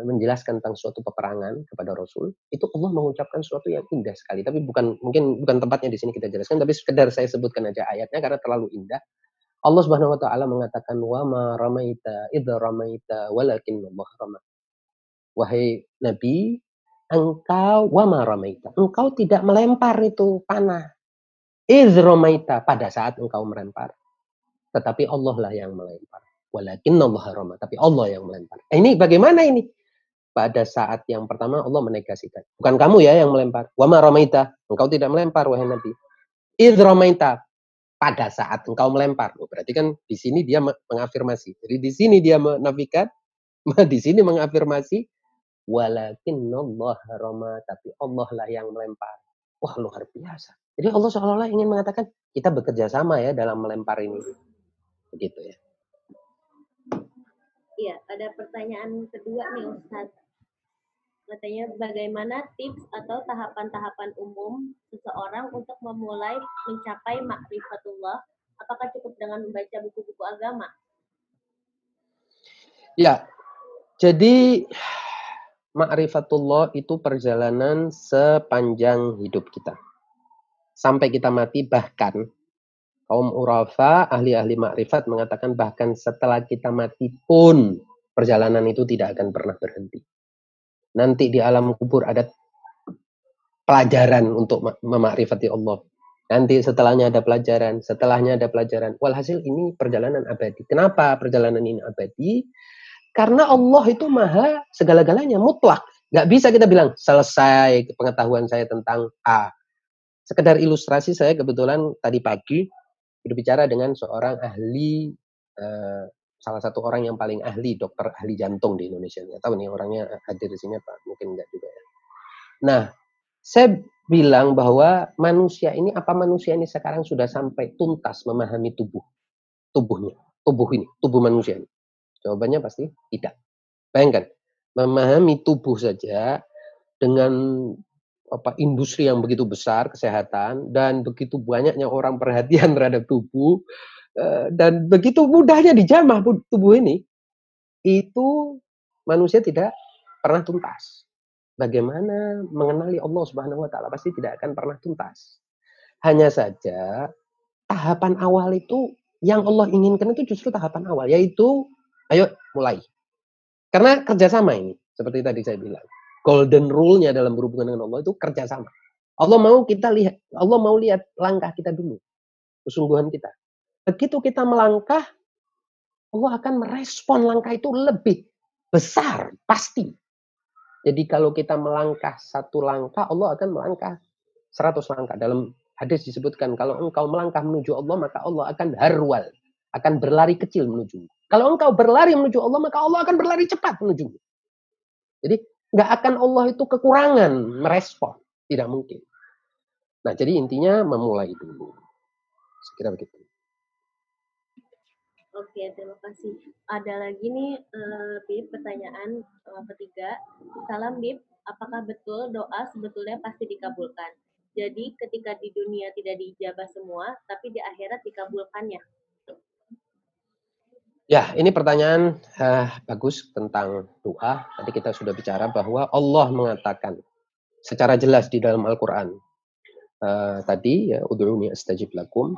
menjelaskan tentang suatu peperangan kepada Rasul, itu Allah mengucapkan sesuatu yang indah sekali. Tapi bukan mungkin bukan tempatnya di sini kita jelaskan, tapi sekedar saya sebutkan aja ayatnya karena terlalu indah. Allah Subhanahu wa taala mengatakan wa ma ramaita idza ramaita walakin Allah rama. Wahai Nabi, engkau wa ma ramaita. Engkau tidak melempar itu panah. Idh ramaita pada saat engkau melempar. Tetapi Allah lah yang melempar. Walakin Allah rama. Tapi Allah yang melempar. Eh, ini bagaimana ini? Pada saat yang pertama Allah menegasikan. Bukan kamu ya yang melempar. Wa ma ramaita. Engkau tidak melempar wahai Nabi. Idh ramaita. Pada saat engkau melempar. Berarti kan di sini dia mengafirmasi. Jadi di sini dia menafikan. Di sini mengafirmasi Walakin Allah rama, tapi Allah lah yang melempar. Wah luar biasa. Jadi Allah seolah-olah ingin mengatakan kita bekerja sama ya dalam melempar ini. Begitu ya. Iya, ada pertanyaan kedua nih Ustaz. Katanya bagaimana tips atau tahapan-tahapan umum seseorang untuk memulai mencapai makrifatullah? Apakah cukup dengan membaca buku-buku agama? Ya, jadi ma'rifatullah itu perjalanan sepanjang hidup kita. Sampai kita mati bahkan kaum urafa, ahli-ahli makrifat mengatakan bahkan setelah kita mati pun perjalanan itu tidak akan pernah berhenti. Nanti di alam kubur ada pelajaran untuk memakrifati Allah. Nanti setelahnya ada pelajaran, setelahnya ada pelajaran. Walhasil ini perjalanan abadi. Kenapa perjalanan ini abadi? Karena Allah itu maha segala-galanya, mutlak. Gak bisa kita bilang, selesai pengetahuan saya tentang A. Sekedar ilustrasi saya kebetulan tadi pagi berbicara dengan seorang ahli, uh, salah satu orang yang paling ahli, dokter ahli jantung di Indonesia. Nggak tahu nih orangnya hadir di sini apa, mungkin enggak juga ya. Nah, saya bilang bahwa manusia ini, apa manusia ini sekarang sudah sampai tuntas memahami tubuh, tubuhnya, tubuh ini, tubuh manusia ini. Jawabannya pasti tidak. Bayangkan, memahami tubuh saja dengan apa industri yang begitu besar kesehatan dan begitu banyaknya orang perhatian terhadap tubuh dan begitu mudahnya dijamah tubuh ini itu manusia tidak pernah tuntas. Bagaimana mengenali Allah Subhanahu wa taala pasti tidak akan pernah tuntas. Hanya saja tahapan awal itu yang Allah inginkan itu justru tahapan awal yaitu Ayo mulai. Karena kerjasama ini, seperti tadi saya bilang. Golden rule-nya dalam berhubungan dengan Allah itu kerjasama. Allah mau kita lihat, Allah mau lihat langkah kita dulu. Kesungguhan kita. Begitu kita melangkah, Allah akan merespon langkah itu lebih besar, pasti. Jadi kalau kita melangkah satu langkah, Allah akan melangkah seratus langkah. Dalam hadis disebutkan, kalau engkau melangkah menuju Allah, maka Allah akan harwal, akan berlari kecil menuju. Kalau engkau berlari menuju Allah, maka Allah akan berlari cepat menuju. Jadi nggak akan Allah itu kekurangan merespon, tidak mungkin. Nah, jadi intinya memulai dulu. Sekira begitu. Oke, terima kasih. Ada lagi nih, uh, Bib, pertanyaan uh, ketiga. Salam, Bib. Apakah betul doa sebetulnya pasti dikabulkan? Jadi ketika di dunia tidak diijabah semua, tapi di akhirat dikabulkannya. Ya, ini pertanyaan uh, bagus tentang doa. Tadi kita sudah bicara bahwa Allah mengatakan secara jelas di dalam Al-Quran. Uh, tadi, ya, udhuni astajib lakum.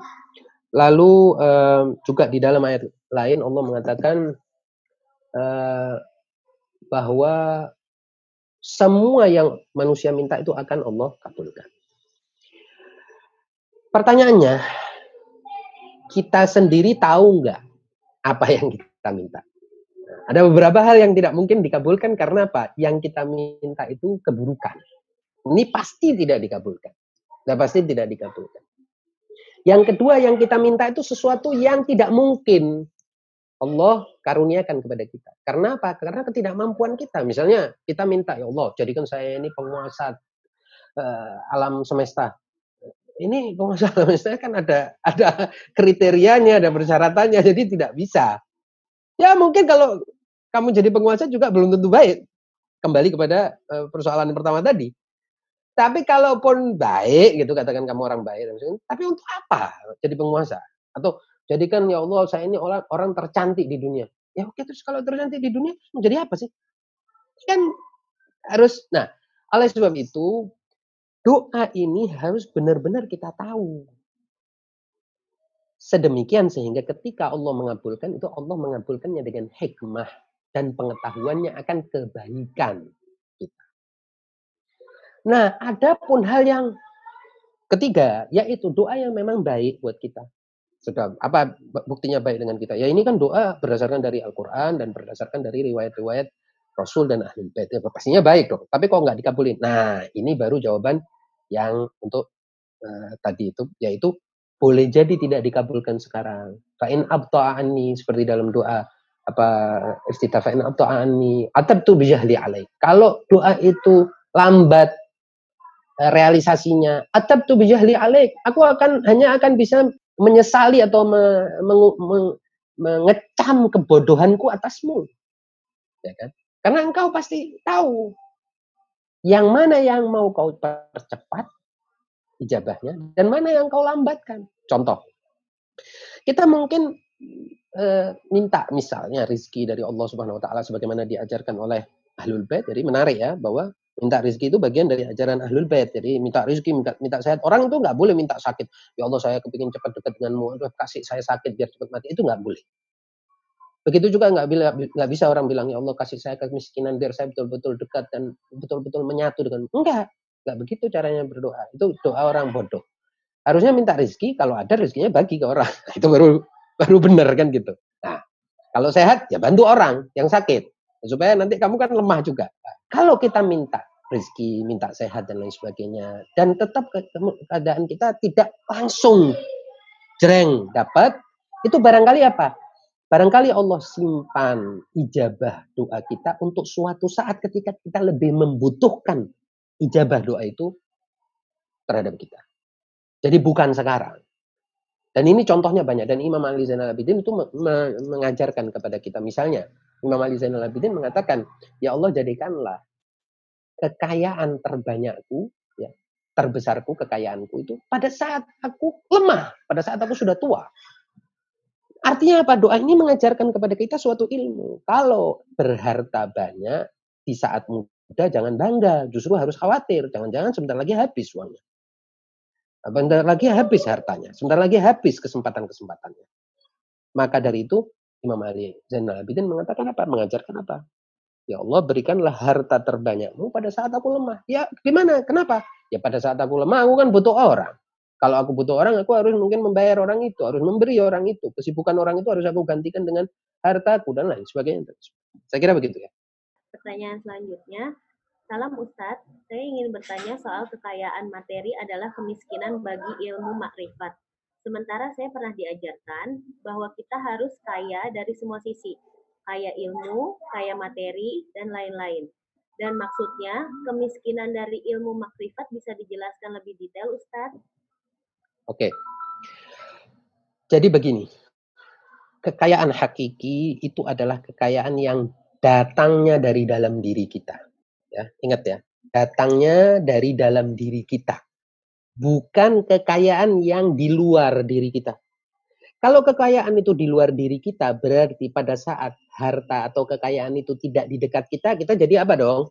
Lalu uh, juga di dalam ayat lain Allah mengatakan uh, bahwa semua yang manusia minta itu akan Allah kabulkan. Pertanyaannya, kita sendiri tahu nggak apa yang kita minta. Ada beberapa hal yang tidak mungkin dikabulkan karena apa? Yang kita minta itu keburukan. Ini pasti tidak dikabulkan. Nah, pasti tidak dikabulkan. Yang kedua yang kita minta itu sesuatu yang tidak mungkin Allah karuniakan kepada kita. Karena apa? Karena ketidakmampuan kita. Misalnya kita minta, ya Allah, jadikan saya ini penguasa uh, alam semesta ini pengusaha misalnya kan ada ada kriterianya, ada persyaratannya, jadi tidak bisa. Ya mungkin kalau kamu jadi penguasa juga belum tentu baik. Kembali kepada uh, persoalan yang pertama tadi. Tapi kalaupun baik gitu katakan kamu orang baik, tapi untuk apa jadi penguasa? Atau jadikan ya Allah saya ini orang orang tercantik di dunia. Ya oke terus kalau tercantik di dunia menjadi apa sih? Kan harus nah oleh sebab itu Doa ini harus benar-benar kita tahu. Sedemikian sehingga ketika Allah mengabulkan itu Allah mengabulkannya dengan hikmah dan pengetahuannya akan kebaikan. Nah, ada pun hal yang ketiga, yaitu doa yang memang baik buat kita. Sudah, apa buktinya baik dengan kita? Ya ini kan doa berdasarkan dari Al-Quran dan berdasarkan dari riwayat-riwayat Rasul dan Ahli Bait. Ya, pastinya baik dong. Tapi kok nggak dikabulin? Nah, ini baru jawaban yang untuk uh, tadi itu, yaitu boleh jadi tidak dikabulkan sekarang. Fa'in abta'ani seperti dalam doa apa istitaf fa'in abta'ani atab tu bijahli alaih. Kalau doa itu lambat realisasinya atab tu bijahli alaih, aku akan hanya akan bisa menyesali atau me, me, me, mengecam kebodohanku atasmu. Ya kan? Karena engkau pasti tahu yang mana yang mau kau percepat ijabahnya dan mana yang kau lambatkan. Contoh, kita mungkin e, minta misalnya rizki dari Allah Subhanahu Wa Taala sebagaimana diajarkan oleh ahlul bait. Jadi menarik ya bahwa minta rizki itu bagian dari ajaran ahlul bait. Jadi minta rizki, minta, minta sehat. Orang itu nggak boleh minta sakit. Ya Allah saya kepingin cepat dekat denganmu. Kasih saya sakit biar cepat mati. Itu nggak boleh. Begitu juga nggak bila nggak bisa orang bilang ya Allah kasih saya kemiskinan biar saya betul-betul dekat dan betul-betul menyatu dengan enggak nggak begitu caranya berdoa itu doa orang bodoh harusnya minta rezeki kalau ada rezekinya bagi ke orang itu baru baru benar kan gitu nah kalau sehat ya bantu orang yang sakit supaya nanti kamu kan lemah juga kalau kita minta rezeki minta sehat dan lain sebagainya dan tetap keadaan kita tidak langsung jreng dapat itu barangkali apa Barangkali Allah simpan ijabah doa kita untuk suatu saat ketika kita lebih membutuhkan ijabah doa itu terhadap kita. Jadi bukan sekarang. Dan ini contohnya banyak. Dan Imam Ali Zainal Abidin itu mengajarkan kepada kita. Misalnya, Imam Ali Zainal Abidin mengatakan, Ya Allah jadikanlah kekayaan terbanyakku, ya, terbesarku, kekayaanku itu pada saat aku lemah, pada saat aku sudah tua. Artinya apa? Doa ini mengajarkan kepada kita suatu ilmu. Kalau berharta banyak di saat muda jangan bangga, justru harus khawatir. Jangan-jangan sebentar lagi habis uangnya. Sebentar lagi habis hartanya, sebentar lagi habis kesempatan-kesempatannya. Maka dari itu Imam Ali Zainal Abidin mengatakan apa? Mengajarkan apa? Ya Allah berikanlah harta terbanyakmu pada saat aku lemah. Ya gimana? Kenapa? Ya pada saat aku lemah aku kan butuh orang. Kalau aku butuh orang, aku harus mungkin membayar orang itu, harus memberi orang itu. Kesibukan orang itu harus aku gantikan dengan hartaku dan lain sebagainya. Saya kira begitu ya. Pertanyaan selanjutnya, Salam Ustadz, saya ingin bertanya soal kekayaan materi adalah kemiskinan bagi ilmu makrifat. Sementara saya pernah diajarkan bahwa kita harus kaya dari semua sisi, kaya ilmu, kaya materi, dan lain-lain. Dan maksudnya, kemiskinan dari ilmu makrifat bisa dijelaskan lebih detail, Ustadz? Oke. Jadi begini. Kekayaan hakiki itu adalah kekayaan yang datangnya dari dalam diri kita. Ya, ingat ya. Datangnya dari dalam diri kita. Bukan kekayaan yang di luar diri kita. Kalau kekayaan itu di luar diri kita, berarti pada saat harta atau kekayaan itu tidak di dekat kita, kita jadi apa dong?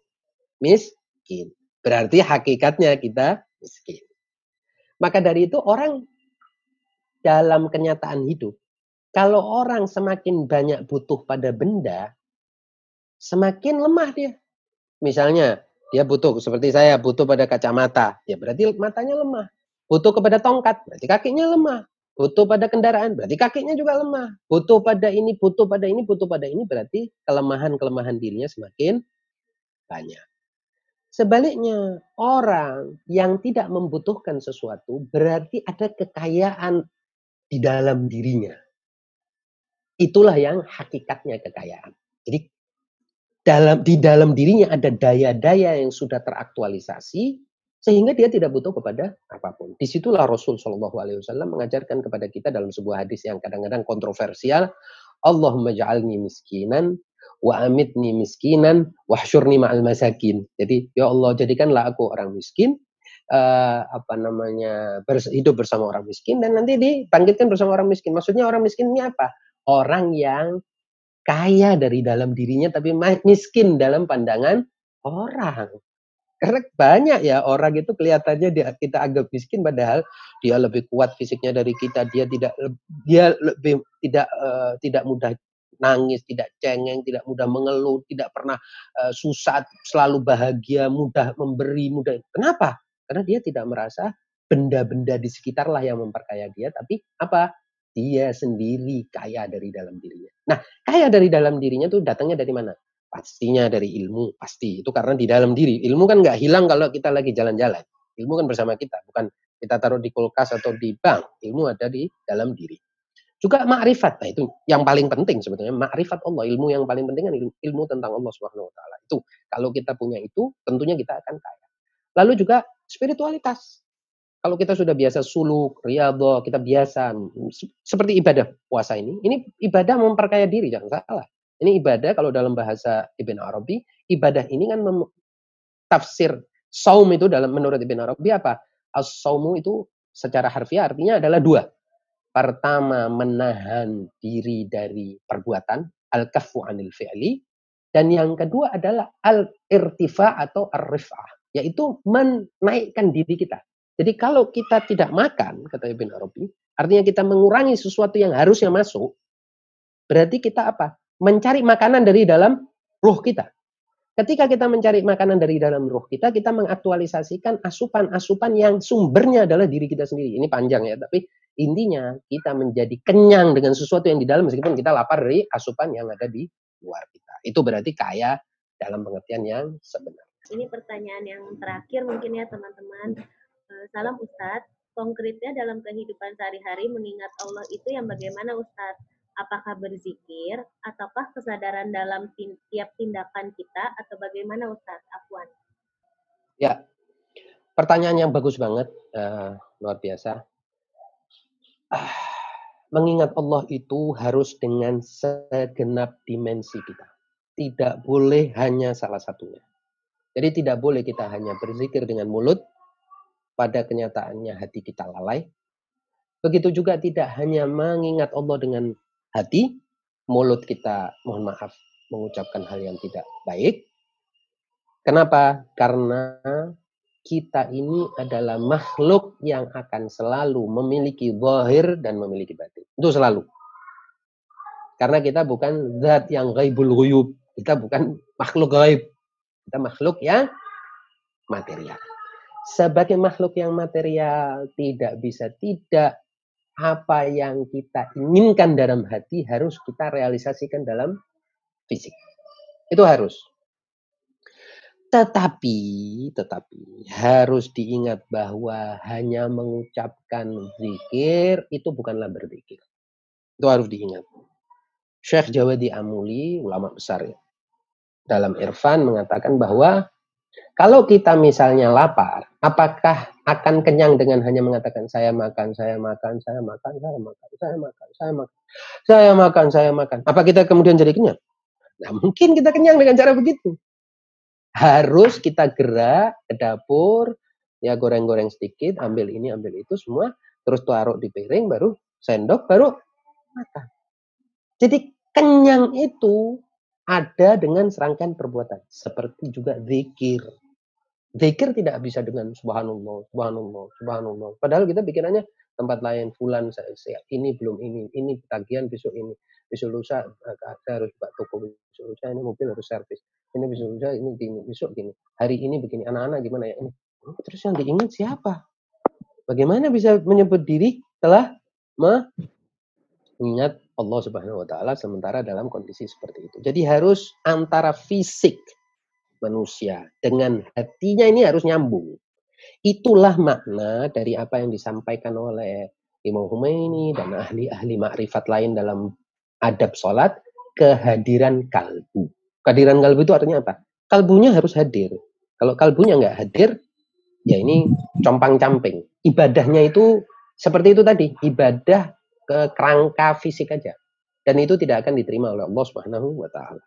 Miskin. Berarti hakikatnya kita miskin. Maka dari itu orang dalam kenyataan hidup, kalau orang semakin banyak butuh pada benda, semakin lemah dia. Misalnya, dia butuh seperti saya butuh pada kacamata, ya berarti matanya lemah. Butuh kepada tongkat, berarti kakinya lemah. Butuh pada kendaraan, berarti kakinya juga lemah. Butuh pada ini, butuh pada ini, butuh pada ini, berarti kelemahan-kelemahan dirinya semakin banyak. Sebaliknya, orang yang tidak membutuhkan sesuatu berarti ada kekayaan di dalam dirinya. Itulah yang hakikatnya kekayaan. Jadi dalam di dalam dirinya ada daya-daya yang sudah teraktualisasi sehingga dia tidak butuh kepada apa pun. Di situlah Rasul Shallallahu Alaihi Wasallam mengajarkan kepada kita dalam sebuah hadis yang kadang-kadang kontroversial, Allahumma ja'alni miskinan wa amitni miskinan wahsyurni ma'al masakin. Jadi ya Allah jadikanlah aku orang miskin uh, apa namanya bers hidup bersama orang miskin dan nanti dibangkitkan bersama orang miskin. Maksudnya orang miskin ini apa? Orang yang kaya dari dalam dirinya tapi miskin dalam pandangan orang. Karena banyak ya orang itu kelihatannya dia, kita anggap miskin padahal dia lebih kuat fisiknya dari kita, dia tidak dia lebih tidak uh, tidak mudah nangis, tidak cengeng, tidak mudah mengeluh, tidak pernah uh, susah, selalu bahagia, mudah memberi, mudah. Kenapa? Karena dia tidak merasa benda-benda di sekitar lah yang memperkaya dia, tapi apa? Dia sendiri kaya dari dalam dirinya. Nah, kaya dari dalam dirinya tuh datangnya dari mana? Pastinya dari ilmu, pasti. Itu karena di dalam diri. Ilmu kan nggak hilang kalau kita lagi jalan-jalan. Ilmu kan bersama kita, bukan kita taruh di kulkas atau di bank. Ilmu ada di dalam diri. Juga makrifat, nah itu yang paling penting sebetulnya. Makrifat Allah, ilmu yang paling penting kan ilmu, tentang Allah Subhanahu. Itu kalau kita punya itu, tentunya kita akan kaya. Lalu juga spiritualitas. Kalau kita sudah biasa suluk, riyadhah, kita biasa seperti ibadah puasa ini, ini ibadah memperkaya diri, jangan salah. Ini ibadah kalau dalam bahasa Ibn Arabi, ibadah ini kan tafsir saum itu dalam menurut Ibn Arabi apa? As-saumu itu secara harfiah artinya adalah dua. Pertama, menahan diri dari perbuatan, al-kafu anil fi'li. Dan yang kedua adalah al-irtifa atau ar-rif'ah, yaitu menaikkan diri kita. Jadi kalau kita tidak makan, kata Ibn Arabi, artinya kita mengurangi sesuatu yang harusnya masuk, berarti kita apa? Mencari makanan dari dalam ruh kita. Ketika kita mencari makanan dari dalam ruh kita, kita mengaktualisasikan asupan-asupan yang sumbernya adalah diri kita sendiri. Ini panjang ya, tapi intinya kita menjadi kenyang dengan sesuatu yang di dalam meskipun kita lapar dari asupan yang ada di luar kita. Itu berarti kaya dalam pengertian yang sebenarnya. Ini pertanyaan yang terakhir mungkin ya teman-teman. Eh, salam Ustadz, konkretnya dalam kehidupan sehari-hari mengingat Allah itu yang bagaimana Ustadz? Apakah berzikir ataukah kesadaran dalam tiap tindakan kita atau bagaimana Ustadz? Afwan. Ya, pertanyaan yang bagus banget, uh, luar biasa. Uh, mengingat Allah itu harus dengan segenap dimensi kita. Tidak boleh hanya salah satunya. Jadi tidak boleh kita hanya berzikir dengan mulut, pada kenyataannya hati kita lalai. Begitu juga tidak hanya mengingat Allah dengan hati, mulut kita mohon maaf mengucapkan hal yang tidak baik. Kenapa? Karena kita ini adalah makhluk yang akan selalu memiliki zahir dan memiliki batin. Itu selalu. Karena kita bukan zat yang gaibul ghuyub. Kita bukan makhluk gaib. Kita makhluk yang material sebagai makhluk yang material tidak bisa tidak apa yang kita inginkan dalam hati harus kita realisasikan dalam fisik. Itu harus. Tetapi, tetapi harus diingat bahwa hanya mengucapkan zikir itu bukanlah berzikir. Itu harus diingat. Syekh Jawadi Amuli, ulama besar ya, dalam Irfan mengatakan bahwa kalau kita misalnya lapar, apakah akan kenyang dengan hanya mengatakan saya makan, saya makan, saya makan, saya makan, saya makan, saya makan, saya makan, saya makan. Apa kita kemudian jadi kenyang? Nah, mungkin kita kenyang dengan cara begitu. Harus kita gerak ke dapur, ya goreng-goreng sedikit, ambil ini, ambil itu semua, terus taruh di piring, baru sendok, baru makan. Jadi kenyang itu ada dengan serangkaian perbuatan, seperti juga zikir. Zikir tidak bisa dengan subhanallah, subhanallah, subhanallah. Padahal kita pikirannya tempat lain, fulan saya, saya ini belum ini, ini tagihan besok ini, besok lusa saya harus buka toko, besok lusa ini mobil harus servis, ini besok lusa ini gini, besok gini, hari ini begini, anak-anak gimana ya ini. Terus yang diingat siapa? Bagaimana bisa menyebut diri telah mengingat Allah Subhanahu wa taala sementara dalam kondisi seperti itu. Jadi harus antara fisik manusia dengan hatinya ini harus nyambung. Itulah makna dari apa yang disampaikan oleh Imam Humaini dan ahli-ahli makrifat lain dalam adab sholat, kehadiran kalbu. Kehadiran kalbu itu artinya apa? Kalbunya harus hadir. Kalau kalbunya nggak hadir, ya ini compang-camping. Ibadahnya itu seperti itu tadi, ibadah ke kerangka fisik aja. Dan itu tidak akan diterima oleh Allah Subhanahu wa taala.